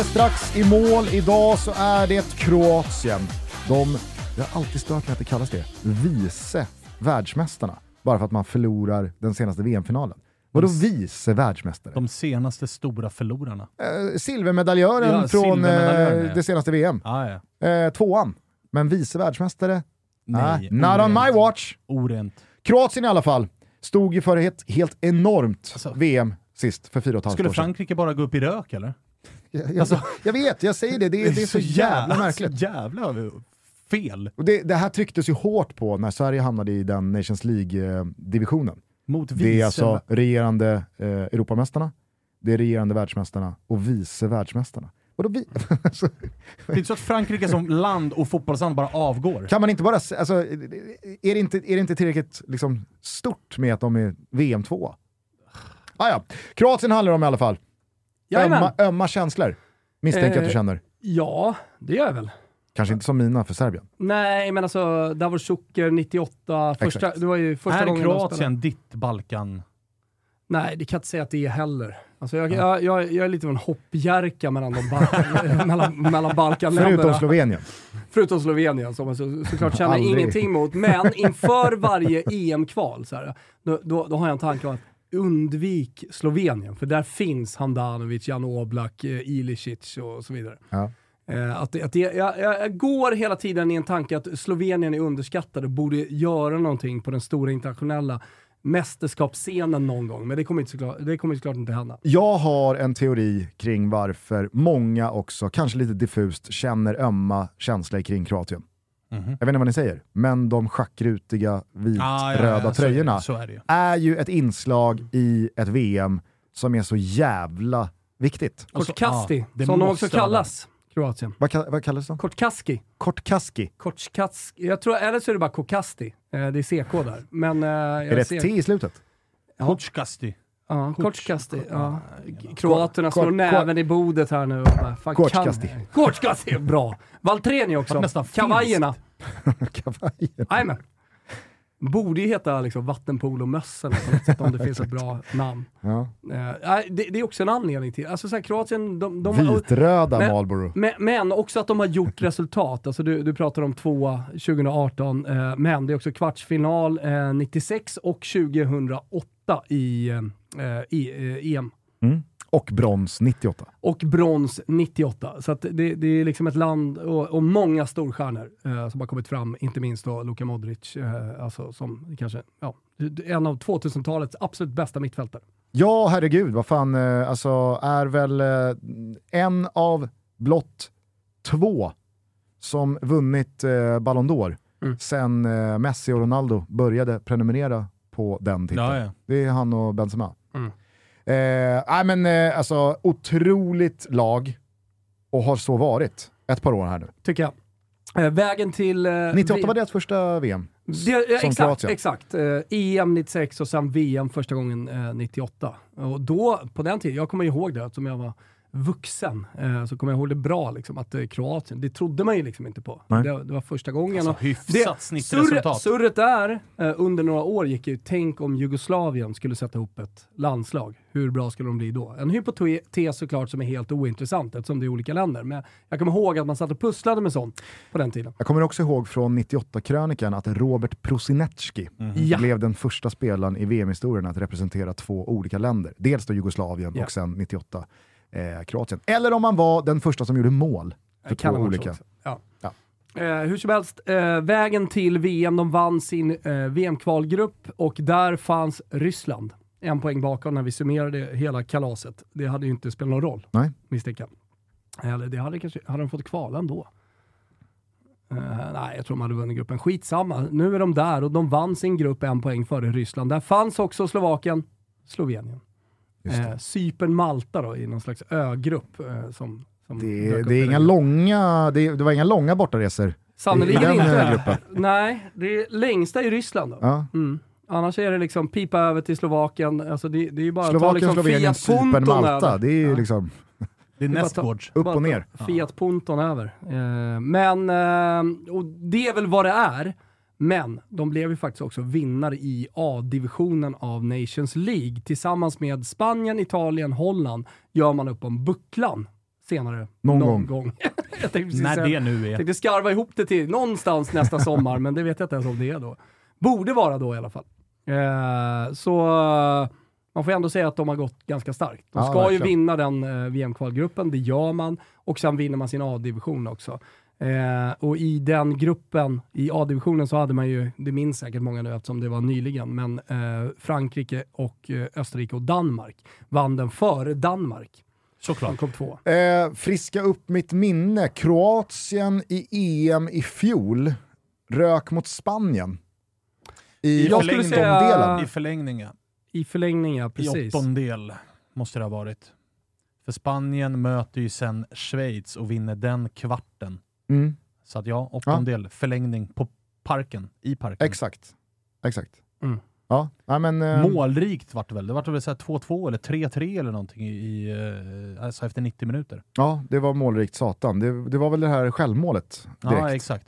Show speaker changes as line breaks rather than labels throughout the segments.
Är strax i mål. Idag så är det Kroatien. De, det har alltid stört mig att det kallas det, vice världsmästarna. Bara för att man förlorar den senaste VM-finalen. Vadå vice världsmästare?
De senaste stora förlorarna.
Eh, silvermedaljören
Ja,
från
silvermedaljören,
eh, det senaste VM.
Ah, ja.
Eh, tvåan. Men vice världsmästare?
Nej,
Ah, not on my watch.
Orent.
Kroatien i alla fall stod ju för ett helt enormt
Alltså-
VM sist för fyra och ett halvt
Skulle
år sedan.
Frankrike bara gå upp i rök eller?
Jag, jag,
Alltså-
jag vet, jag säger det. Det, är- det är så jävla märkligt.
Så jävla fel.
Och det, det här trycktes ju hårt på när Sverige hamnade i den Nations League-divisionen.
Mot
Det är
vice.
alltså regerande eh, Europamästarna, det är regerande världsmästarna och vice världsmästarna. Och då vi, alltså,
Det är inte så att Frankrike som land och fotbollsland bara avgår.
kan man inte bara, alltså, är, det inte, är det inte tillräckligt liksom, stort med att de är VM 2 ah, ja. Kroatien handlar det om i alla fall.
Jajamän.
Ömma, ömma känslor, misstänker jag att du
Eh,
känner.
Ja, det gör jag väl.
Kanske inte som mina för Serbien.
Nej, men alltså Davor Suker 98, första,
Exakt.
det var ju första
är
gången.
Kroatien ditt Balkan?
Nej, det kan jag inte säga att det är heller. Alltså jag, jag, jag, jag är lite av en hoppjerka mellan, de Bal- mellan, mellan Balkanländerna.
Förutom Slovenien.
Förutom Slovenien som jag så, såklart känner ingenting mot. Men inför varje EM-kval, så här, då, då, då har jag en tanke om att undvik Slovenien, för där finns Handanovic, Jan Oblak, eh, Ilicic och så vidare.
Ja.
Eh, att det, att det, jag, jag, jag går hela tiden i en tanke att Slovenien är underskattade och borde göra någonting på den stora internationella mästerskapsscenen någon gång, men det kommer, inte såklart, det kommer såklart inte hända.
Jag har en teori kring varför många också, kanske lite diffust, känner ömma känslor kring Kroatien.
Mhm.
Jag vet inte vad ni säger, men de schackrutiga vitröda
Ah, ja, ja, så är det-
tröjorna
Så är det ju.
är ju ett inslag i ett VM som är så jävla viktigt.
Så-
Kortkasti,
ja, det
som de också kallas, Kroatien.
Vad, vad kallas de?
Kortkaski.
Kortkaski.
Kortkaski. Jag tror, eller så är det bara Kokasti. Eh, det är CK där. Men, eh, jag
Är det ett
ser-
T i slutet?
Ja, Kortskasti. Ja.
Ja.
Kroaterna slår näven i bordet här nu. och bara, fan, kan-
Kortskasti.
Kortskasti är bra. Valtreni också. Kavajerna.
Kavajen.
Jajamän. Borde ju heta liksom vattenpolomössorna på något sätt om det finns ett bra namn.
Ja.
Eh, det, det är också en anledning till, alltså så här, Kroatien, de, de
Vitröda
Men-
Marlboro.
Men, men också att de har gjort resultat. Alltså du, du pratar om tvåa 2018, eh, men det är också kvartsfinal eh, 96 och 2008 i, eh, i eh, EM.
Mm. Och brons 98.
Och brons 98. Så att det, det är liksom ett land och, och många storstjärnor eh, som har kommit fram, inte minst då Luka Modric, eh, alltså som kanske ja, en av 2000-talets absolut bästa mittfältare.
Ja, herregud, vad fan, eh, alltså är väl eh, en av blott två som vunnit eh, Ballon d'Or
Mm.
sen eh, Messi och Ronaldo började prenumerera på den titeln.
Ja, ja.
Det är han och Benzema.
Mm.
Eh, men eh, alltså otroligt lag och har så varit ett par år här nu.
Tycker jag. Eh, vägen till... Eh,
98
vi-
var deras första VM.
Det,
som
exakt,
Kroatien.
exakt. Eh, EM 96 och sen VM första gången eh, 98. Och då, på den tiden, jag kommer ihåg det, som jag var vuxen, eh, så kommer jag ihåg det bra, liksom, att eh, Kroatien, det trodde man ju liksom inte på. Det, det var första gången.
Alltså, hyfsat
det, surret,
snittresultat.
surret där, eh, under några år gick ju, tänk om Jugoslavien skulle sätta ihop ett landslag. Hur bra skulle de bli då? En hypotes såklart som är helt ointressant eftersom det är olika länder. Men jag kommer ihåg att man satt och pusslade med sånt på den tiden.
Jag kommer också ihåg från 98-krönikan att Robert Prosinecki
Ja.
blev den första spelaren i VM-historien att representera två olika länder. Dels då Jugoslavien
Ja.
och sen 98 eh, Kroatien. Eller om man var den första som gjorde mål för
Kan
två olika.
också. Ja.
Ja.
Eh, hur som helst, eh, vägen till VM, de vann sin eh, VM-kvalgrupp och där fanns Ryssland. En poäng bakom när vi summerade hela kalaset. Det hade ju inte spelat någon roll,
Nej.
misstänker jag. Eller det hade kanske, hade de fått kvala ändå? Eh, nej, jag tror de hade vunnit gruppen. Skitsamma, nu är de där och de vann sin grupp en poäng före Ryssland. Där fanns också Slovakien, Slovenien. Eh, Cypern, Malta då i någon slags ögrupp. Eh, som, som
Det, det, är inga långa, det, det var inga långa bortaresor den
inte.
eh.
Nej, det är längsta i Ryssland då.
Ja.
Mm. Annars är det liksom pipa över till Slovakien. Alltså det, det är ju bara att ta
Slovakien,
liksom
Slovenien, Cypern, Malta.
över.
Det är ju
Ja.
liksom
Det är nästgårds.
upp och ner.
Fiat Punton över. Eh, men, eh, och det är väl vad det är. Men de blev ju faktiskt också vinnare i A-divisionen av Nations League. Tillsammans med Spanien, Italien, Holland gör man upp om bucklan senare.
Någon gång.
jag tänkte precis
När
säga-
det nu är.
jag tänkte skarva ihop det till någonstans nästa sommar, men det vet jag inte ens om det är då. Borde vara då i alla fall. Eh, så eh, man får ändå säga att de har gått ganska starkt. De
Ja,
ska ju
verkligen.
vinna den eh, VM-kvalgruppen, det gör man. Och sen vinner man sin A-division också. Eh, och i den gruppen, i A-divisionen så hade man ju, det minns säkert många nu eftersom det var nyligen, men eh, Frankrike och eh, Österrike och Danmark vann den före Danmark.
Såklart.
kom två.
Eh, friska upp mitt minne. Kroatien i EM i fjol rök mot Spanien. I
Jag skulle säga-.
I förlängning, ja.
I förlängning ja,
I
precis.
åttondel måste det ha varit. För Spanien möter ju sen Schweiz och vinner den kvarten.
Mm,
Så att ja, åttondel, förlängning på parken, i parken.
exakt. Exakt.
Mm.
Ja, nej, men... Eh,
Målrikt vart det väl? Det vart väl så här 2-2 eller 3-3 eller någonting i, eh, alltså efter 90 minuter.
Ja, det var målrikt satan. Det, det var väl det här självmålet direkt.
Ja, exakt.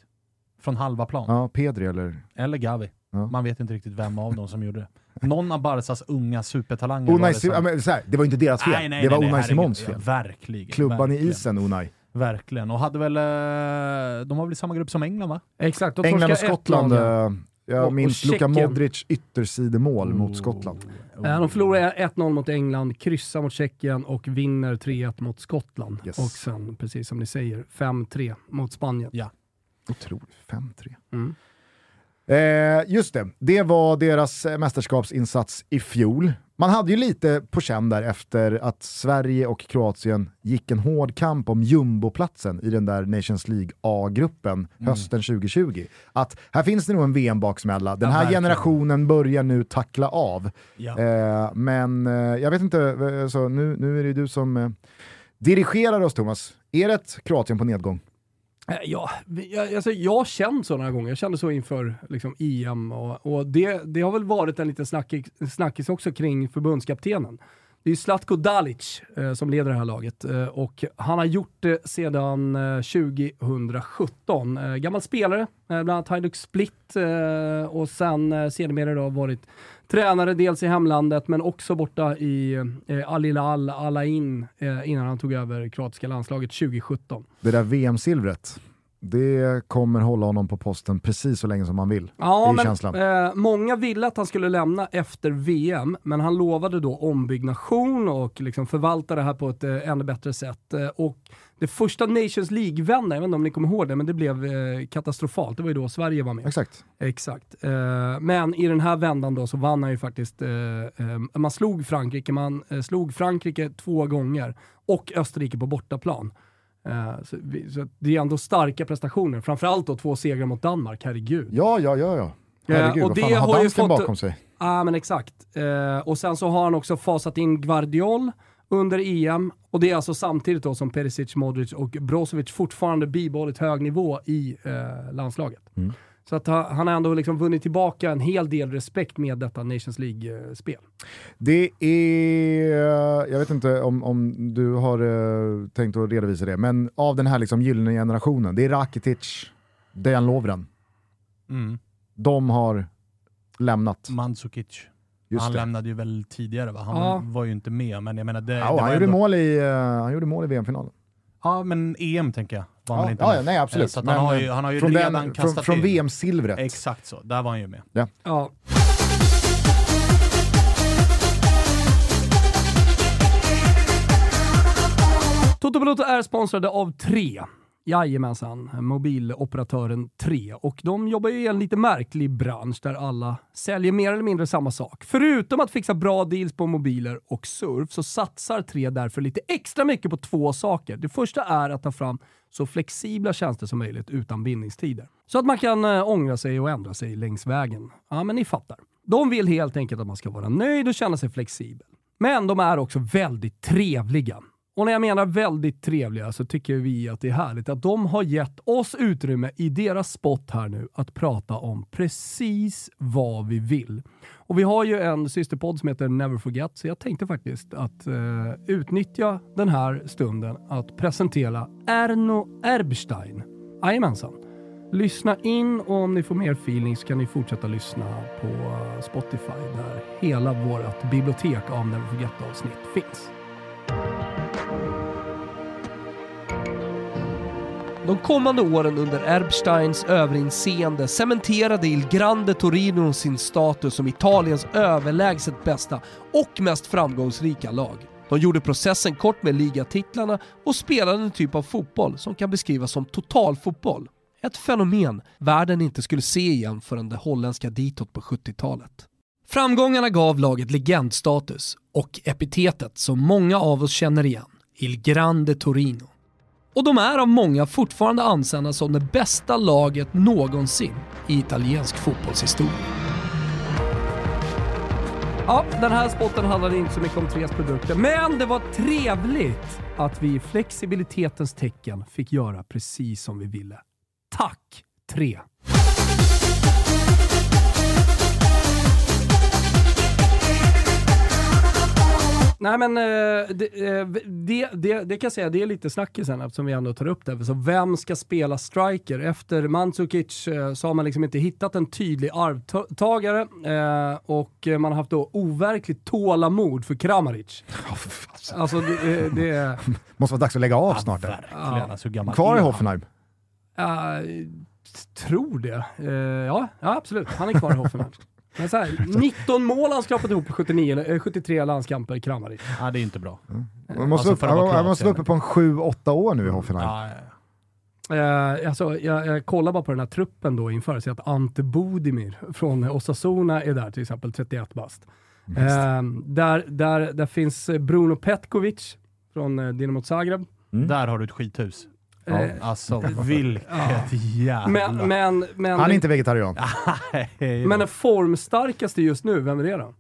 Från halva plan.
Ja, Pedri eller...
Eller Gavi.
Ja.
Man vet inte riktigt vem av dem som gjorde det. Någon av Barsas unga supertalanger var
Unai
det
Sim- ja,
som...
men, så här, det var inte deras fel,
Nej, nej,
det var
nej,
Unai
herregud.
Simons
Ja,
fel.
verkligen.
Klubban
verkligen.
i isen, Unai.
Verkligen. Och hade väl... eh, De var väl i samma grupp som England va?
Exakt, de
England och Skottland, eh, jag
Och-
minns
och
Luka. Modric yttersidemål mot Skottland.
Eh, De förlorade 1-0 mot England, kryssar mot Tjeckien och vinner 3-1 mot Skottland.
Yes.
Och sen, precis som ni säger, 5-3 mot Spanien.
Ja.
Otroligt, 5-3.
Mm.
Eh, just det, det var deras mästerskapsinsats i fjol. Man hade ju lite på känn där efter att Sverige och Kroatien gick en hård kamp om jumboplatsen i den där Nations League A-gruppen hösten 2020. Att här finns det nog en VM-baksmälla, den här generationen börjar nu tackla av.
Ja.
Eh, men eh, jag vet inte, eh, så nu, nu är det ju du som eh, dirigerar oss Thomas. Är det ett Kroatien på nedgång?
Eh, ja, jag, alltså, jag har känt så några gånger. Jag kände så inför liksom, EM och, och det, det har väl varit en liten snackis, snackis också kring förbundskaptenen. Det är ju Zlatko Dalic eh, som leder det här laget eh, och han har gjort det sedan eh, 2017. Eh, gammal spelare, eh, bland annat Hajduk Split eh, och sen eh, sedermera då varit tränare dels i hemlandet men också borta i eh, Al Hilal, Al Ain innan han tog över kroatiska landslaget 2017.
Det där VM-silvret, det kommer hålla honom på posten precis så länge som han vill.
Ja, men eh, många ville att han skulle lämna efter VM, men han lovade då ombyggnation och liksom förvalta det här på ett eh, ännu bättre sätt. Eh, och det första Nations League-vändan, jag vet inte om ni kommer ihåg det, men det blev eh, katastrofalt. Det var ju då Sverige var med.
Exakt.
Exakt. Eh, men i den här vändan då så vann han ju faktiskt, eh, man slog Frankrike, man slog Frankrike två gånger och Österrike på bortaplan. Eh, så, vi, så det är ändå starka prestationer, framförallt då två segrar mot Danmark, herregud.
Ja, ja, ja, ja. Herregud,
och
vad
det
fan har
har ju fått-
bakom sig?
Ja, men exakt. Eh, och sen så har han också fasat in Guardiol under EM. Och det är alltså samtidigt då som Perisic, Modric och Brozovic fortfarande bibehållit hög nivå i eh, landslaget.
Mm.
Så att ha- han har ändå liksom vunnit tillbaka en hel del respekt med detta Nations League-spel.
Det är, jag vet inte om, om du har eh, tänkt att redovisa det, men av den här liksom gyllene generationen, det är Rakitic, Dejan Lovren.
Mm.
De har lämnat.
Mandzukic.
Just
han
det.
lämnade ju väl tidigare va? Han
Ja.
var, ju inte med, men jag menar det,
Ja,
det
han, gjorde
ändå...
mål i, eh, han gjorde mål i VM-finalen.
Ja, men EM tänker jag. Var han
Ja,
väl inte
ja,
med.
ja, nej absolut.
Eh, Så att
Men,
han, har ju, han har ju
från
redan
den, från,
kastat
från
in.
VM-silvret.
Exakt så, där var han ju med.
Ja. Toto Balotto är sponsrade av Tre. Jajamensan, mobiloperatören 3. Och de jobbar ju i en lite märklig bransch där alla säljer mer eller mindre samma sak. Förutom att fixa bra deals på mobiler och surf så satsar 3 därför lite extra mycket på två saker. Det första är att ta fram så flexibla tjänster som möjligt utan bindningstider. Så att man kan eh, ångra sig och ändra sig längs vägen. Ja, men ni fattar. De vill helt enkelt att man ska vara nöjd och känna sig flexibel. Men de är också väldigt trevliga. Och när jag menar väldigt trevliga så tycker vi att det är härligt att de har gett oss utrymme i deras spot här nu att prata om precis vad vi vill. Och vi har ju en systerpodd som heter Never Forget, så jag tänkte faktiskt att eh, utnyttja den här stunden att presentera Erno Erbstein. Jajamensan. Lyssna in och om ni får mer feeling så kan ni fortsätta lyssna på eh, Spotify där hela vårt bibliotek av Never Forget-avsnitt finns.
De kommande åren under Erbsteins överinseende cementerade Il Grande Torino sin status som Italiens överlägset bästa och mest framgångsrika lag. De gjorde processen kort med ligatitlarna och spelade en typ av fotboll som kan beskrivas som totalfotboll. Ett fenomen världen inte skulle se igen förrän det holländska ditåt på 70-talet. Framgångarna gav laget legendstatus och epitetet som många av oss känner igen, Il Grande Torino. Och de är av många fortfarande ansedda som det bästa laget någonsin i italiensk fotbollshistoria.
Ja, den här spotten handlade inte så mycket om Tres produkter, men det var trevligt att vi i flexibilitetens tecken fick göra precis som vi ville. Tack, Tre! Nej men eh, det, eh, det, det, det kan jag säga, det är lite snackisen eftersom vi ändå tar upp det. Så vem ska spela striker? Efter Mandzukic eh, så har man liksom inte hittat en tydlig arvtagare och man har haft då overkligt tålamod för Kramaric. Alltså det, det...
Måste vara dags att lägga av
Ja,
snart.
Ja.
Alltså,
Kvar i? Hoffenheim.
Ja, tror det. Ja, ja, absolut. Han är kvar i Hoffenheim. Men så här, 19 mål har han skrapat ihop på 79, eller, eh, 73 landskamper, Kramaric.
Ja, det är inte bra.
Man måste,
Alltså,
upp, han måste vara uppe på en 7-8 år nu i Hoffenheim.
Ja, ja, ja.
Eh, alltså, jag, jag kollar bara på den här truppen då inför, ser att Ante Bodimir från Osasuna är där till exempel, 31 bast. Eh, där, där, där finns Bruno Petkovic från eh, Dinamo Zagreb.
Mm.
Där har du ett skithus.
Eh,
Alltså vilket jävla...
men, men, men,
Han är inte vegetarian.
Men den formstarkaste just nu, vem är det då?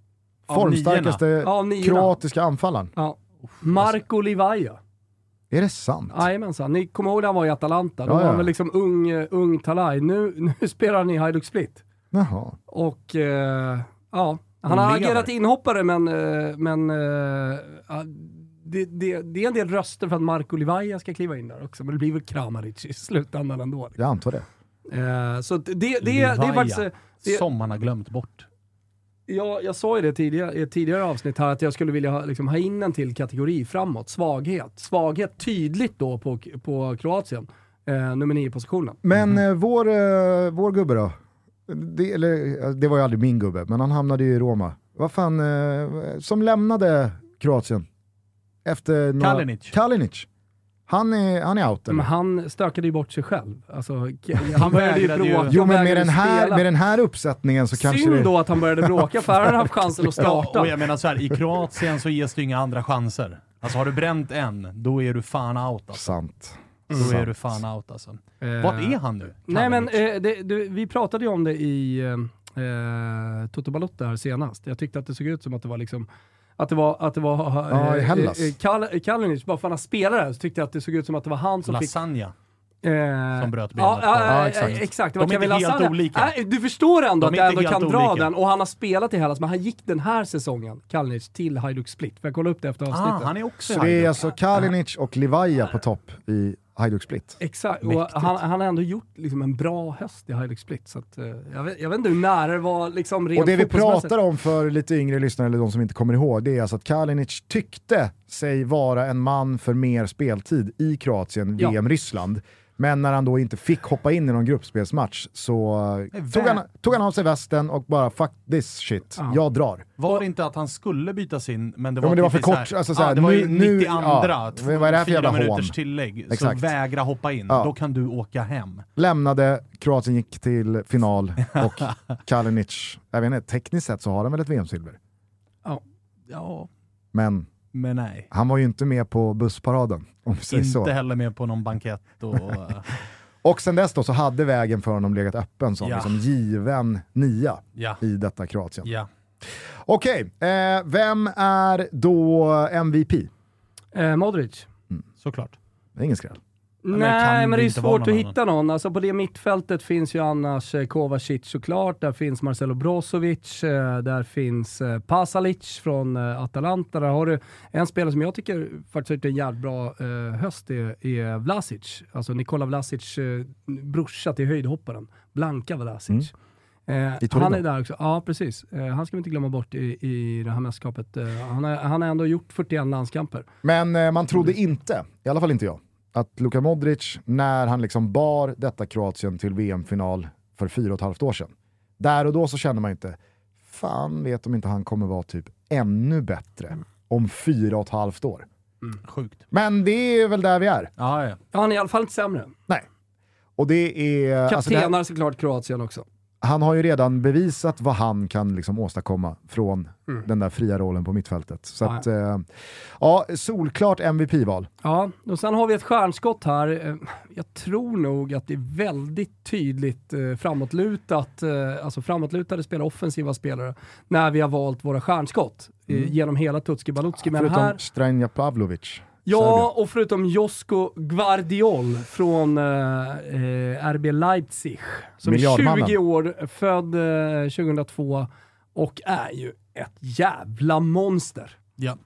Formstarkaste
Av
kroatiska anfallaren.
Ja. Marco Livaja.
Är det sant?
Jajamensan. Ni kommer ihåg när han var i Atalanta? Då
Ja,
var han
ja.
väl liksom ung, eh, ung talang. Nu, nu spelar han i Hajduk Split.
Jaha.
Och eh, ja, han
De
har
lever.
agerat inhoppare men, eh, men eh, ja, det, det, det är en del röster för att Marco Livaja ska kliva in där också. Men det blir väl Kramaric i slutändan ändå.
Jag antar det.
Eh, så det, det, det, är- det är faktiskt... eh, det-
Som han har glömt bort.
Ja, jag sa ju det tidigare, i ett tidigare avsnitt här att jag skulle vilja ha, liksom, ha in en till kategori framåt. Svaghet. Svaghet tydligt då på, på Kroatien. Eh, nummer nio positionen.
Men eh, vår, eh, vår gubbe då? Det, eller, det var ju aldrig min gubbe, men han hamnade ju i Roma. Vad fan, eh, som lämnade Kroatien? Efter några...
Kalinic.
Kalinic. Han är, han är out eller?
Men han stökade ju bort sig själv. Alltså, han började ju bråka.
Jo men med den, här, med den här uppsättningen så kanske
Synd
det...
då att han började bråka, för han hade haft chansen att
Ja,
starta.
och jag menar så här, i Kroatien så ges det inga andra chanser. Alltså har du bränt en, då är du fan out alltså.
Sant.
Då
Sant.
är du fan out alltså.
Eh,
Vart är han nu?
Nej men eh, det, du, vi pratade ju om det i eh, eh, Toto Balotto här senast. Jag tyckte att det såg ut som att det var liksom att det var, att det var
Ja, i
eh,
Hellas.
eh, Kal- Kalinic, bara för att han spelade där så tyckte jag att det såg ut som att det var han som fick
Lasagna.
Eh,
Som bröt benet
Ja, ja,
Ja,
ja,
exakt.
exakt. Det
De
var
är inte helt
Lasagna.
olika.
Du förstår ändå
De
att jag ändå kan
helt
dra
olika.
den. Och han har spelat i Hellas, men han gick den här säsongen, Kalinic, till Hajduk Split. För jag kollade upp det efter
Ah,
avsnittet.
han är också
Så det är alltså Kalinic och Livaja på topp i Hajduk Split.
Exakt, och han, han har ändå gjort liksom en bra höst i Hajduk Split. Så att, eh, jag, vet, jag vet inte hur nära det var liksom rent
Och det vi pratar om för lite yngre lyssnare eller de som inte kommer ihåg, det är alltså att Kalinic tyckte sig vara en man för mer speltid i Kroatien,
Ja.
VM Ryssland. Men när han då inte fick hoppa in i någon gruppspelsmatch så tog han, tog han av sig västen och bara fuck this shit,
Ja.
jag drar.
Var det inte att han skulle bytas in, men det var,
Ja, men det var för kort, alltså så här,
ja, det var ju
nu- nu-
92,
ja,
två-
vad är det här för
fyra
jävla
minuters
hån?
tillägg.
Exakt.
Så vägra hoppa in,
Ja.
då kan du åka hem.
Lämnade, Kroatien gick till final och Kalinic, jag vet inte, tekniskt sett så har han väl ett VM-silver.
Ja,
Men
men nej.
han var ju inte med på bussparaden, om vi säger
Inte
så.
heller med på någon bankett och... eh,
Och sen dess då så hade vägen för honom legat öppen som
Ja.
liksom given nia
ja,
i detta Kroatien.
ja.
Okej, eh, vem är då MVP?
Eh, Modric.
Såklart.
Det är ingen skräll.
Nej, men det är svårt att hitta någon. Alltså på det mittfältet finns ju annars eh, Kovacic såklart, där finns Marcelo Brozovic, eh, där finns eh, Pasalic från eh, Atalanta. Där har du en spelare som jag tycker faktiskt har gjort en jävligt bra eh, höst, är, är Vlasic. Alltså Nikola Vlasic, eh, brorsa till höjdhopparen, Blanka Vlasic. Eh,
Mm. Torino.
han är där också. Ja, precis. Eh, han ska vi inte glömma bort i, i det här mästerskapet. Eh, han, har, han har ändå gjort 41 landskamper.
Men eh, man trodde inte, i alla fall inte jag, att Luka Modric, när han liksom bar detta Kroatien till VM-final för fyra och ett halvt år sedan, där och då så kände man inte, fan vet om inte han kommer vara typ ännu bättre om fyra och ett halvt år.
Sjukt.
Men det är väl där vi är.
Ja, ja.
Ja, han är i alla fall inte sämre.
Nej. Och det är... alltså det här-
Kaptenar såklart Kroatien också.
Han har ju redan bevisat vad han kan liksom åstadkomma från den där fria rollen på mittfältet. Så
Ja.
att, eh, ja, solklart MVP-val.
Ja, och sen har vi ett stjärnskott här. Eh, Jag tror nog att det är väldigt tydligt eh, framåtlutat, eh, alltså framåtlutade spelare, offensiva spelare, när vi har valt våra stjärnskott eh, genom hela Tutski Balutski. Men
Förutom
här,
Stranja Pavlovic.
Ja, och förutom Josko Gvardiol från eh, eh, RB Leipzig, som är
Miljardmannen.
20 år, född eh, 2002 och är ju ett jävla monster.
ja.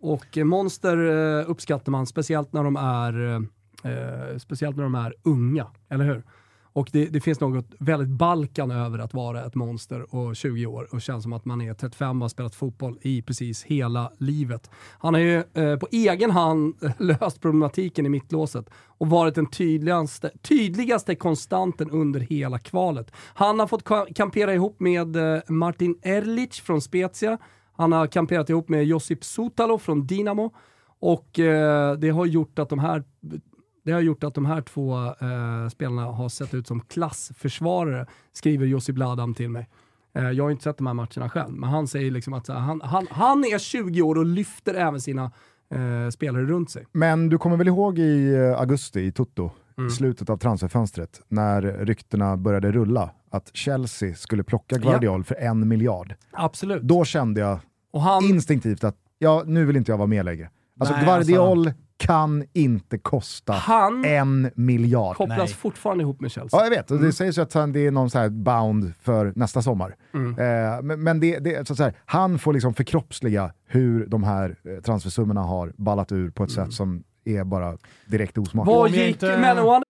Och eh, monster uppskattar man, speciellt när de är, eh, eh, speciellt när de är unga, eller hur? Och det, det finns något väldigt Balkan över att vara ett monster och 20 år och känns som att man är 35 och har spelat fotboll i precis hela livet. Han har ju eh, på egen hand löst problematiken i mittlåset och varit den tydligaste, tydligaste konstanten under hela kvalet. Han har fått kampera ihop med eh, Martin Erlic från Spezia. Han har kamperat ihop med Josip Sotalo från Dinamo och eh, det har gjort att de här det har gjort att de här två eh, spelarna har sett ut som klassförsvarare, skriver Josip Ladam till mig. Eh, jag har inte sett de här matcherna själv, men han säger liksom att här, han, han, han är 20 år och lyfter även sina eh, spelare runt sig.
Men du kommer väl ihåg i eh, augusti i Toto,
Mm.
slutet av transferfönstret, när ryktena började rulla att Chelsea skulle plocka Guardiol för en miljard.
Absolut.
Då kände jag
han,
instinktivt att ja, nu vill inte jag vara med längre. Alltså
Nej,
Guardiol kan inte kosta
han
en miljard.
kopplas
Nej.
fortfarande ihop med Chelsea.
Ja, jag vet. Och det sägs ju att han, det är någon så här bound för nästa sommar.
Mm.
Eh, men men det, det, så att säga, han får liksom förkroppsliga hur de här eh, transfersummorna har ballat ur på ett sätt som är bara direkt osmakligt.
Vad gick, andra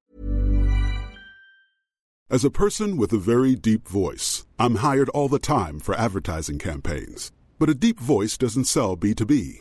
As a person with a very deep voice, I'm hired all the time for advertising campaigns. But a deep voice doesn't sell B2B,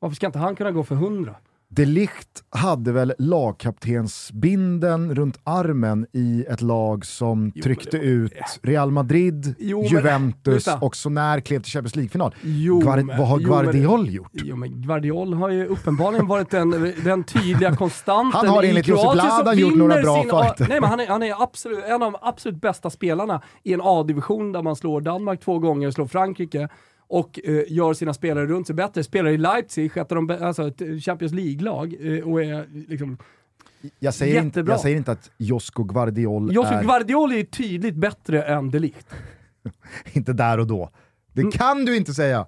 Varför ska inte han kunna gå för 100?
De Ligt hade väl lagkaptensbinden runt armen i ett lag som tryckte ut Real Madrid,
Jo, men-
Juventus
lyssna.
och så när klev till Champions League-final.
Jo, men-
vad har
jo, men-
Guardiol gjort?
Jo men Guardiol har ju uppenbarligen varit den, den tydliga konstanten
Han har enligt Josip Bladan gjort några bra
sin
fighter.
Nej men han är, han är absolut, en av de absolut bästa spelarna i en A-division där man slår Danmark två gånger, slår Frankrike och eh, gör sina spelare runt sig bättre. Spelar i Leipzig, ett, av de, bä- alltså ett Champions League-lag eh, och är liksom...
Jag säger, inte,
Jättebra.
jag säger inte att Josko Guardiol
Josip
är
Guardiol är ju tydligt bättre än de Ligt.
inte där och då. Det
Mm.
kan du inte säga!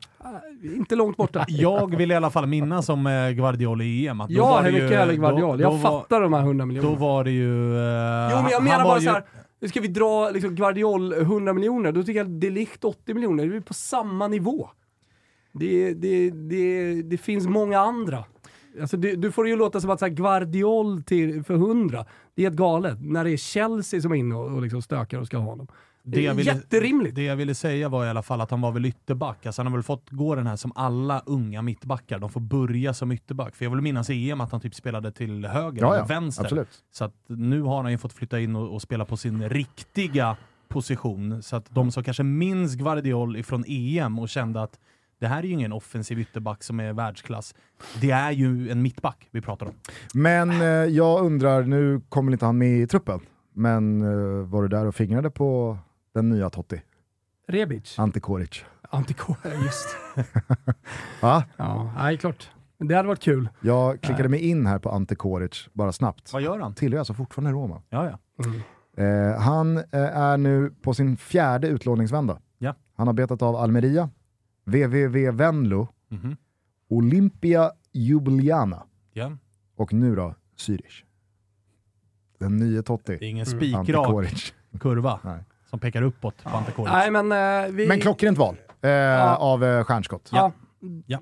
Inte långt borta.
Jag vill i alla fall minnas om eh, Guardiola i EM. att då
Ja, hellre Guardiol.
då-
Jag
då var-
fattar de här 100 miljonerna.
Då var det ju... eh,
Jo men jag menar bara
ju-
så här nu ska vi dra liksom Guardiol eh, 100 miljoner, då tycker jag De Ligt 80 miljoner, det är på samma nivå. Det, det, det, det finns många andra. Alltså, du, du får det ju låta som att så här, Guardiol till, för 100, det är helt galet. När det är Chelsea som är inne och, och liksom stökar och ska ha honom.
Det jag, ville,
Jätterimligt.
det jag ville säga var i alla fall att han var väl ytterback. Alltså han har väl fått gå den här som alla unga mittbackar, de får börja som ytterback. För jag vill minnas i EM att han typ spelade till höger
Ja,
eller
ja,
vänster.
absolut.
Så att nu har han ju fått flytta in och, och spela på sin riktiga position. Så att de som kanske minns Guardiol ifrån EM och kände att det här är ju ingen offensiv ytterback som är världsklass. Det är ju en mittback vi pratar om.
Men eh, jag undrar, nu kommer inte han med i truppen, men eh, var du där och fingrade på den nya Totti?
Rebic.
Ante Koric.
Antikor, just
Va?
Ja, nej, klart. Det hade varit kul.
Jag klickade mig in här på Ante Koric, bara snabbt.
Vad gör han?
Tillhör alltså fortfarande Roma.
Ja, ja.
Eh, han eh, är nu på sin fjärde utlåningsvända.
Ja.
Han har betat av Almeria, VVV Venlo,
Mhm.
Olympia Ljubljana
ja.
och nu då Zürich. Den nya Totti,
Det är ingen
Ante
spikrak kurva
Nej.
Som pekar uppåt på Ante Koric.
Nej, men eh, vi...
Men klockrent val eh, av eh, stjärnskott.
Ja.
Ja.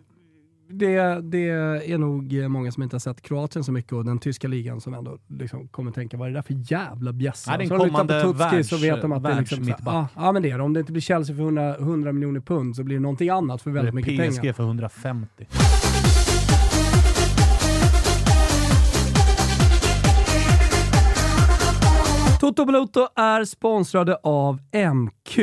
Det, det är nog många som inte har sett Kroatien så mycket och den tyska ligan som ändå liksom kommer tänka, vad är det där för jävla bjässe?
En
Så de lyssnar
kommande
på Tutski så
världs-
vet de att det är liksom, så, ja, ja men det är det. Om det inte blir Chelsea för 100, 100 miljoner pund så blir det någonting annat för väldigt mycket
PSG
pengar.
för 150.
Toto Balotto är sponsrade av MQ.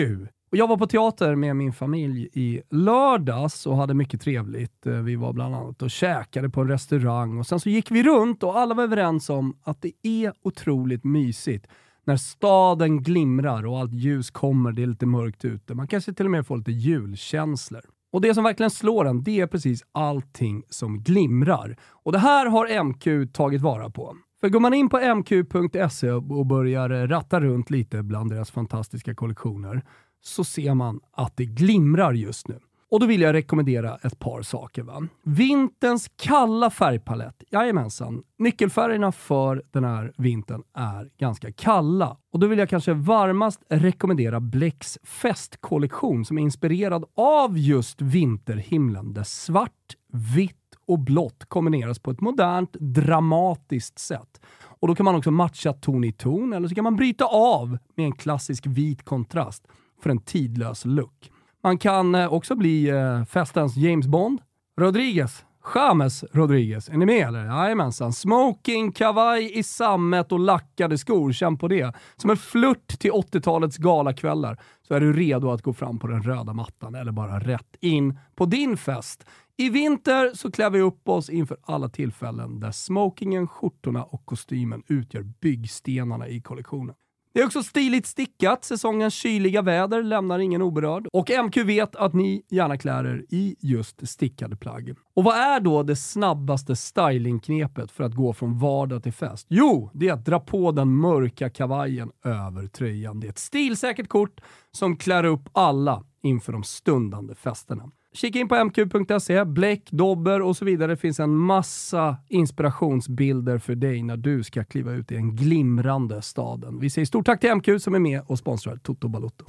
Och jag var på teater med min familj i lördags och hade mycket trevligt. Eh, vi var bland annat och käkade på en restaurang och sen så gick vi runt och alla var överens om att det är otroligt mysigt när staden glimrar och allt ljus kommer, det är lite mörkt ute. Man kanske till och med får lite julkänslor. Och det som verkligen slår en, det är precis allting som glimrar. Och det här har MQ tagit vara på. För går man in på mq.se och börjar ratta runt lite bland deras fantastiska kollektioner så ser man att det glimrar just nu. Och då vill jag rekommendera ett par saker. Va? Vinterns kalla färgpalett. Jajamensan. Nyckelfärgerna för den här vintern är ganska kalla. Och då vill jag kanske varmast rekommendera Blecks festkollektion som är inspirerad av just vinterhimlen där svart, vitt och blått kombineras på ett modernt, dramatiskt sätt. Och då kan man också matcha ton i ton, eller så kan man bryta av med en klassisk vit kontrast för en tidlös look. Man kan eh, också bli eh, festens James Bond. Rodriguez. James Rodriguez. Är ni med eller? Jajamensan. Smoking, kavaj i sammet och lackade skor. Känn på det. Som en flört till 80-talets galakvällar så är du redo att gå fram på den röda mattan eller bara rätt in på din fest. I vinter så klär vi upp oss inför alla tillfällen där smokingen, skjortorna och kostymen utgör byggstenarna i kollektionen. Det är också stiligt stickat. Säsongens kyliga väder lämnar ingen oberörd. Och MQ vet att ni gärna klär er i just stickade plagg. Och vad är då det snabbaste stylingknepet för att gå från vardag till fest? Jo, det är att dra på den mörka kavajen över tröjan. Det är ett stilsäkert kort som klär upp alla inför de stundande festerna. Kika in på mq.se, bläck, dobber och så vidare. Det finns en massa inspirationsbilder för dig när du ska kliva ut i den glimrande staden. Vi säger stort tack till MQ som är med och sponsrar Toto Balotto.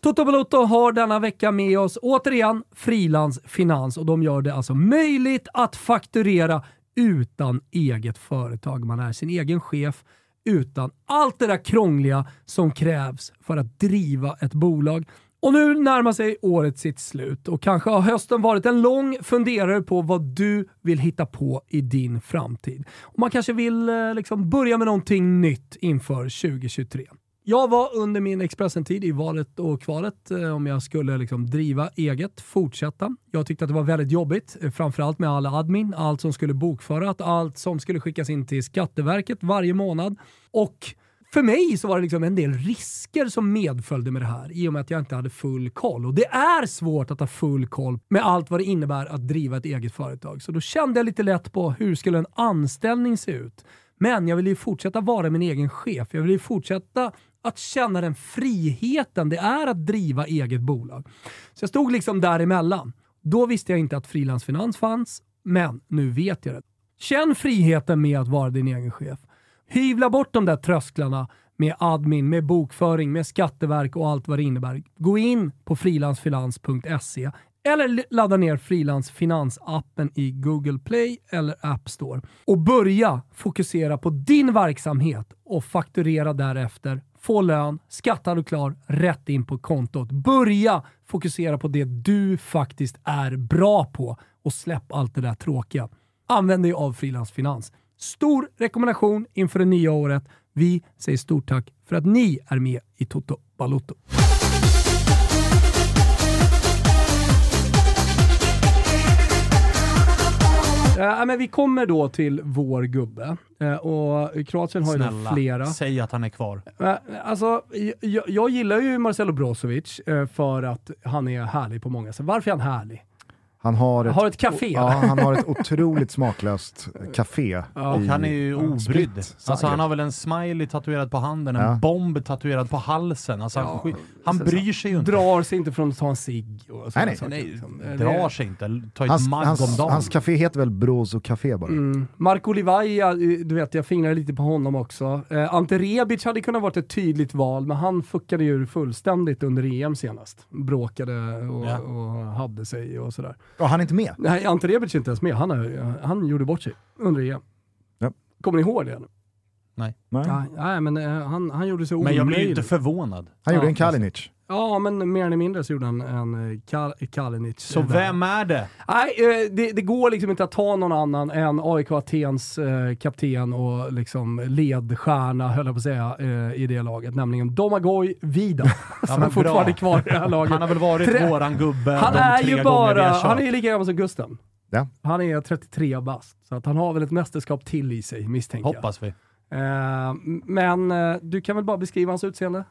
Toto Balotto har denna vecka med oss återigen frilansfinans och de gör det alltså möjligt att fakturera utan eget företag. Man är sin egen chef utan allt det där krångliga som krävs för att driva ett bolag. Och nu närmar sig året sitt slut och kanske har hösten varit en lång funderare på vad du vill hitta på i din framtid. Och man kanske vill eh, liksom börja med någonting nytt inför 2023. Jag var under min Expressen-tid i valet och kvalet eh, om jag skulle liksom driva eget, fortsätta. Jag tyckte att det var väldigt jobbigt, eh, framförallt med all admin, allt som skulle bokföras, allt som skulle skickas in till Skatteverket varje månad. Och för mig så var det liksom en del risker som medföljde med det här i och med att jag inte hade full koll. Och det är svårt att ha full koll med allt vad det innebär att driva ett eget företag. Så då kände jag lite lätt på hur skulle en anställning se ut? Men jag ville ju fortsätta vara min egen chef. Jag ville ju fortsätta att känna den friheten det är att driva eget bolag. Så jag stod liksom däremellan. Då visste jag inte att frilansfinans fanns, men nu vet jag det. Känn friheten med att vara din egen chef. Hyvla bort de där trösklarna med admin, med bokföring, med skatteverk och allt vad det innebär. Gå in på frilansfinans.se eller ladda ner frilansfinansappen appen i Google Play eller App Store. Och börja fokusera på din verksamhet och fakturera därefter. Få lön, skattad och klar, rätt in på kontot. Börja fokusera på det du faktiskt är bra på och släpp allt det där tråkiga. Använd dig av Frilansfinans. Stor rekommendation inför det nya året. Vi säger stort tack för att ni är med i Toto Balotto. Eh, men vi kommer då till vår gubbe. Eh, och Kroatien har ju då
Snälla,
flera.
säg att han är kvar.
Eh, Alltså, jag, jag gillar ju Marcelo Brozovic eh, för att han är härlig på många sätt. Varför är han härlig?
Han har ett,
Har ett café.
ja, han har ett otroligt smaklöst café.
Ja.
Och han är ju obrydd. Alltså han har väl en smiley tatuerad på handen, en
Ja.
bomb tatuerad på halsen. Alltså han,
Ja,
han
så-
bryr sig ju inte.
Drar sig inte från att ta en cigg
nej.
saker.
Nej,
liksom.
Drar sig inte. Ta ett
Hans,
magg om
hans,
dagen.
hans café heter väl Brozo Café bara?
Mm. Marco Livaja, eh, du vet jag fingrar lite på honom också. Eh, Ante Rebic hade kunnat varit ett tydligt val, men han fuckade ju fullständigt under EM senast. Bråkade och,
Ja.
och hade sig och sådär.
Ja, han är inte med.
Nej, Ante Rebic är inte ens med. Han, har, han gjorde bort sig under EM.
Ja.
Kommer ni ihåg det?
Nej.
Nej, nej men eh, han, han gjorde sig
Men jag blir ju
omöjlig.
inte förvånad.
Han gjorde
Ja,
en Kalinic.
Ja, men mer eller mindre så gjorde han en eh, Kal Kalinic.
Så
eh, där.
vem är det?
Nej, eh, det, det går liksom inte att ta någon annan än AIK Atens eh, kapten och liksom ledstjärna, höll jag på att säga, eh, i det laget. Nämligen Domagoj Vida. som
men
är fortfarande
bra.
kvar i det här laget.
Han har väl varit
Tre-
våran gubbe
Han
de
är
tre
ju
gånger vi
bara,
har kört.
han är ju lika gammal som Gusten.
Ja.
Han är 33 bast, så att han har väl ett mästerskap till i sig misstänker
Hoppas vi.
Eh, men eh, du kan väl bara beskriva hans utseende?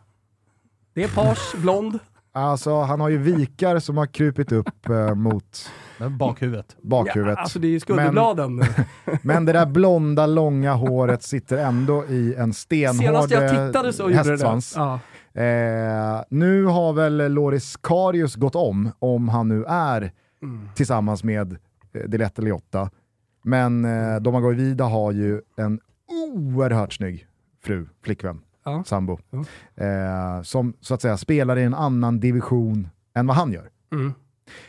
Det är page, blond.
Alltså, han har ju vikar som har krupit upp eh, mot
Men Bakhuvudet.
bakhuvudet.
Ja, alltså det är ju skulderbladen.
Men det där blonda, långa håret sitter ändå i en stenhård
Senast jag
eh,
tittade så gjorde det
hästsvans.
Ja.
Eh, nu har väl Loris Karius gått om, om han nu är
Mm.
tillsammans med eh, Dilette Liotta. Men eh, Domagoj Vida har ju en oerhört snygg fru, flickvän,
Ja.
sambo.
Ja.
Eh, som så att säga spelar i en annan division än vad han gör.
Mm.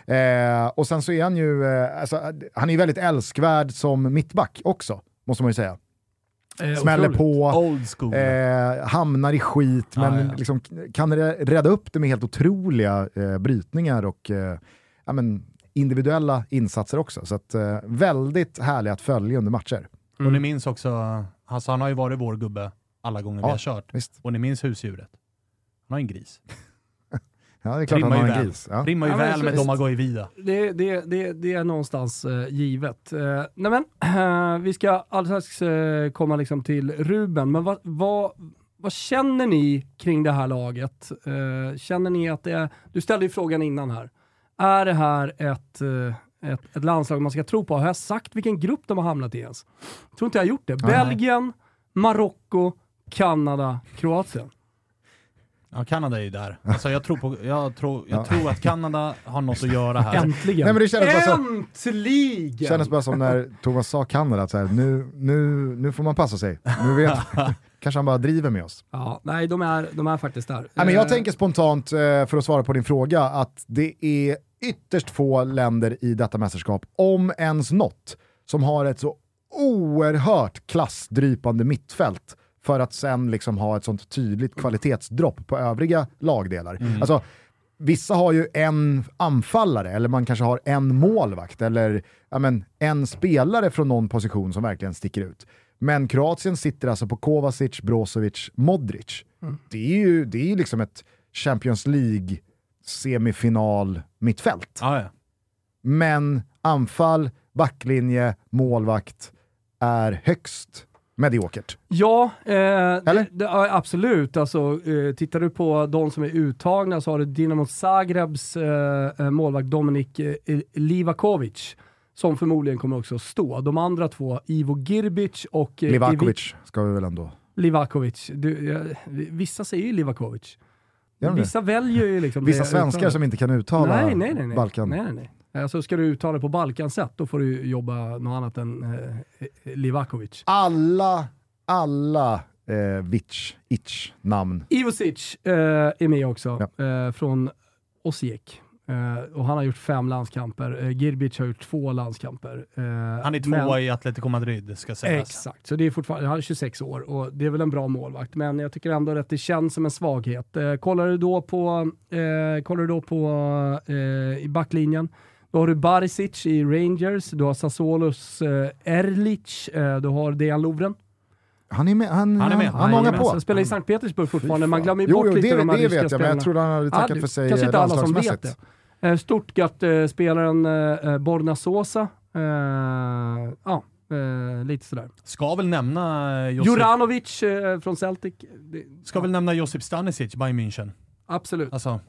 Eh, och sen så är han ju, eh, alltså, han är ju väldigt älskvärd som mittback också, måste man ju säga.
Eh,
Smäller
otroligt.
på, eh, hamnar i skit, men
Ja.
Liksom, kan rädda upp det med helt otroliga eh, brytningar och eh, ja, men, individuella insatser också. Så att, eh, väldigt härlig att följa under matcher.
Och ni minns också, alltså han har ju varit vår gubbe alla gånger
Ja.
vi har kört.
Visst.
Och ni minns husdjuret. Han har en gris.
Ja, det är klart han
Rimmar
har
ju
en gris. Ja.
Rimmar ju
Ja,
väl
så-
med
visst.
Domagoj Vida.
Det, det, det, det är någonstans eh, givet. Eh, nej men, eh, vi ska alldeles eh, komma liksom till Ruben, men vad, vad, vad känner ni kring det här laget? Känner ni att det är, du ställde ju frågan innan här, är det här ett, ett, ett landslag man ska tro på? Har jag sagt vilken grupp de har hamnat i ens? Jag tror inte jag har gjort det.
Nej.
Belgien, Marocko, Kanada, Kroatien.
Ja, Kanada är ju där. Alltså jag tror, på, jag tror, jag
Ja.
tror att Kanada har något att göra här.
Äntligen!
Nej, men det kändes bara så-
Äntligen!
Kändes bara som när Thomas sa Kanada, att så här, nu, nu, nu får man passa sig. Nu vet, kanske han bara driver med oss.
Ja, nej, de är, de är faktiskt där.
Nej, men jag
Eh,
tänker spontant, eh, för att svara på din fråga, att det är ytterst få länder i detta mästerskap, om ens något, som har ett så oerhört klassdrypande mittfält för att sen liksom ha ett sånt tydligt kvalitetsdropp på övriga lagdelar. Alltså, vissa har ju en anfallare, eller man kanske har en målvakt, eller ja, men, en spelare från någon position som verkligen sticker ut. Men Kroatien sitter alltså på Kovacic, Brozovic, Modric. Det är ju, det är liksom ett Champions League semifinal mittfält.
Ja, ja.
Men anfall, backlinje, målvakt är högst mediokert.
Ja, eh,
Eller?
det, absolut. Alltså, eh, tittar du på de som är uttagna så har du Dinamo Zagrebs eh, eh, målvakt Dominik eh, Livakovic, som förmodligen kommer också stå. De andra två, Ivo Girbic och eh, Ivi-
Livakovic ska vi väl ändå...
Livakovic. Du, vissa säger ju Livakovic.
Gör de det?
Vissa väljer ju liksom
Vissa svenskar
uttalet.
som inte kan uttala
nej, nej, nej, nej.
Balkan.
Nej, nej, nej. Alltså, ska du uttala det på Balkansätt, då får du jobba något annat än eh, Livakovic.
Alla, alla eh, Vic, Itch namn.
Ivosic eh, är med också, eh, från Osijek. Eh, och han har gjort fem landskamper. Uh, Girbic har gjort två landskamper. Eh,
Han är tvåa
men-
i Atletico Madrid, ska sägas.
Exakt, så det är fortfarande, han är 26 år och det är väl en bra målvakt. Men jag tycker ändå att det känns som en svaghet. Eh, kollar du då på, kollar du då på i backlinjen, då har du Barisic i Rangers, du har Sassuolos Erlic, du har Dejan Lovren.
Han är med, han,
Han är med.
han, han ångar
Jajamensan,
på.
spelar i Sankt Petersburg fortfarande, man glömmer ju
Jo,
bort
jo,
lite
det,
de här
det
ryska
vet jag, men jag
spelarna.
trodde han hade tackat
det-
för sig
kanske inte alla som vet det. Eh, Stuttgart-spelaren eh, Borna Sosa, eh, ja, eh, lite sådär.
Ska väl nämna eh, Josip,
Juranovic eh, från Celtic. Det,
ska väl nämna Josip Stanisic, Bayern München.
Absolut.
Alltså,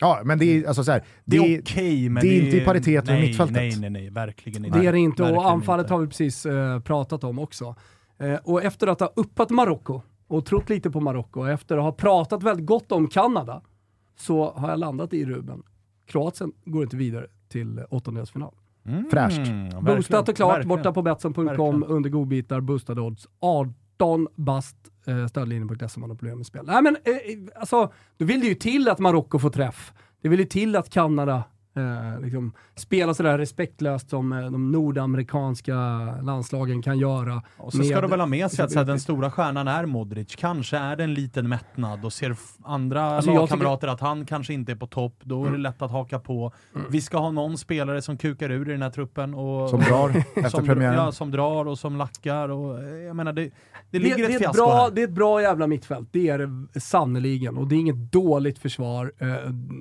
Ja, men det är alltså så här,
det är
det,
okej, men
det är inte i paritet med
nej,
mittfältet.
Nej, nej, nej, verkligen inte.
Det är det inte
Verkligen
och anfallet
inte.
har vi precis eh, pratat om också. Eh, och efter att ha uppat Marocko och trott lite på Marocko och efter att ha pratat väldigt gott om Kanada så har jag landat i Ruben. Kroatien går inte vidare till åttondelsfinal.
Mm,
Fräscht.
verkligen,
Boostat och klart
verkligen.
borta på Betsson.com under godbitar, boostade odds. 18 bast, eh, stödlinjen.se om man har problem med spel. Nej men eh, alltså, då vill det ju till att Marocko får träff. Det vill ju till att Kanada eh, liksom spelar sådär respektlöst som eh, de nordamerikanska landslagen kan göra.
Och så ska
med-
du väl ha med sig att här, den
Alltså,
stora stjärnan är Modric. Kanske är det en liten mättnad och ser andra
Alltså,
lagkamrater att han kanske inte är på topp. Då är det lätt att haka på. Vi ska ha någon spelare som kukar ur i den här truppen. Och,
som drar efter
som,
premiären.
Ja, som drar och som lackar. Och, eh, jag menar, det, det
Det,
ligger
det,
ett
är ett
fiasko
bra,
här.
det är ett bra jävla mittfält, det är det sannerligen. Och det är inget dåligt försvar. Eh,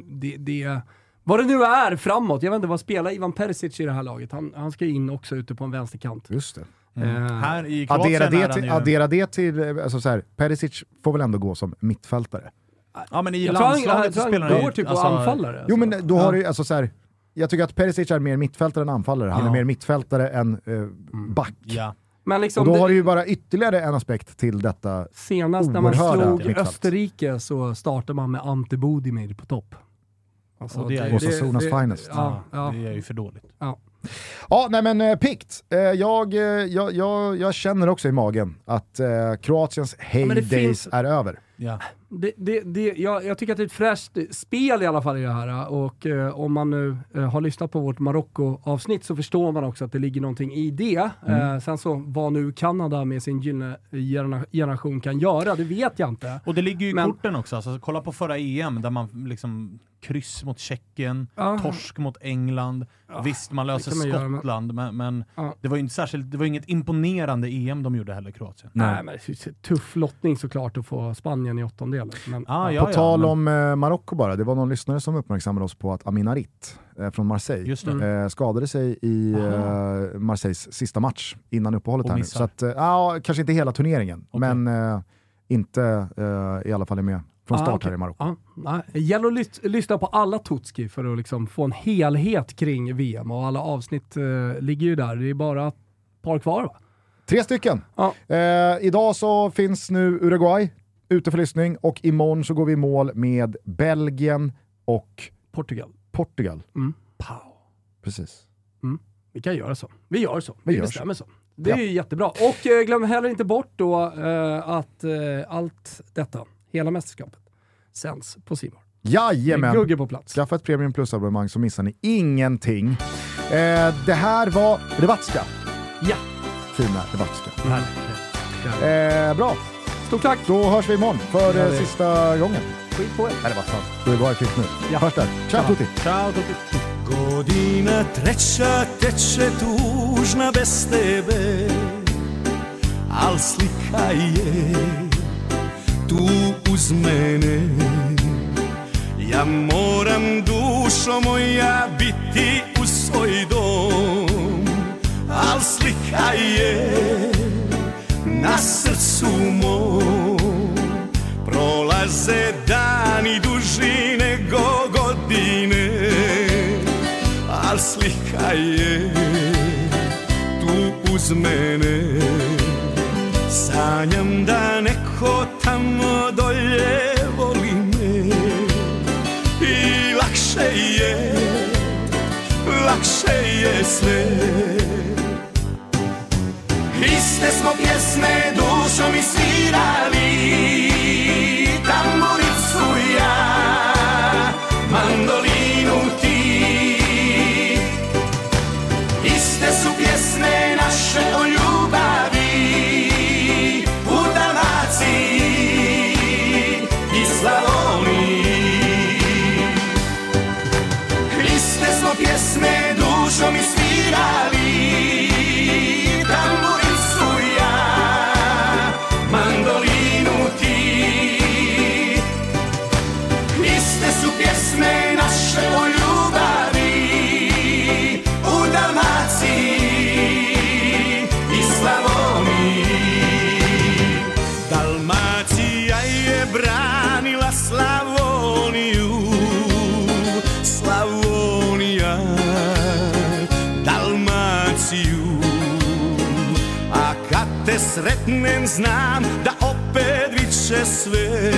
Det, det, vad det nu är framåt, jag vet inte vad spelar Ivan Perisic i det här laget? Han, han ska in också ute på en vänsterkant.
Just det.
Mm.
Eh,
Här i Kroatien
Addera det, till,
ju...
addera det till, alltså så här, Perisic får väl ändå gå som mittfältare.
Ja, men i
Jag
landslaget
tror han
spelar han
går
ju...
typ
alltså,
på anfallare.
Jo
alltså.
men då har
Ja.
du alltså så här, jag tycker att Perisic är mer mittfältare än anfallare. Han
Ja.
är mer mittfältare än eh, back.
Ja.
Men liksom,
Och då
det-
har du ju bara ytterligare en aspekt till detta.
senast när man slog
mittfält.
Österrike så startade man med Ante Bodimir på topp. Alltså,
Och det är ju-
Osasunas finest.
Ja, ja.
Det är ju för dåligt.
Ja, nej men eh, pikt. Eh, jag, eh, jag, jag, jag känner också i magen att eh, Kroatiens heydays
det finns-
är över.
Ja.
Det, det, det, jag, jag tycker att det är ett fräscht spel i alla fall i det här och eh, om man nu eh, har lyssnat på vårt Marocko-avsnitt så förstår man också att det ligger någonting i det. Eh, sen så vad nu Kanada med sin gyllene generation kan göra, det vet jag inte.
Och det ligger ju i
Men-
korten också. Alltså, kolla på förra EM där man liksom kryss mot Tjeckien,
Ja.
torsk mot England. Visst, man löser
man göra, men-
Skottland, men, men
Ja.
det var ju inte särskilt, det var inget imponerande EM de gjorde heller, Kroatien.
Nej, men det är tuff lottning såklart att få Spanien i åttondelen. Men,
Ah,
ja.
ja,
på tal
men-
om eh, Marocko bara, det var någon lyssnare som uppmärksammade oss på att Amin Harit eh, från Marseille.
Mm.
eh, skadade sig i eh, Marseilles sista match innan uppehållet
Och
här nu. Så att, eh, ja, kanske inte hela turneringen,
Okej.
men eh, inte eh, i alla fall är med från
Ah,
start
okej.
här i Marocko.
Ja, nej. Det gäller att lys- lyssna på alla Tutski för att liksom få en helhet kring VM och alla avsnitt eh, ligger ju där. Det är bara ett par kvar va?
Tre stycken.
Ja.
Eh, idag så finns nu Uruguay ute för lyssning och imorgon så går vi i mål med Belgien och
Portugal.
Portugal.
Mm.
Precis.
Vi kan göra så. Vi gör så.
Vi
Vi, bestämmer så. Det är ju jättebra. Och eh, glöm heller inte bort då eh, att eh, allt detta, hela mästerskapet, sänds på Simor.
Jajamän!
Gugge på plats.
Skaffa ett Premium Plus-abonnemang så missar ni ingenting. Eh, det här var Rebatska.
Ja.
Fina Rebatska.
Verkligen.
Eh, bra,
Stort tack!
då hörs vi imorgon för
Ja,
eh,
det-
sista gången.
Skit på er!
Nej, det var sant. Uruguay finns nu.
Ja.
Hörs där. Ciao tutti!
Ciao tutti!
Godina treća teče tužna bez tebe Al slika je tu uz mene Ja moram dušo moja biti u svoj dom Al slika je na srcu mom. Prolaze dani duži nego godine Al slika je tu uz mene. Sanjam da neko tamo dolje voli me I lakše je, lakše je sve Iste smo pjesme dušom i svirali sretnem znam da opet više sve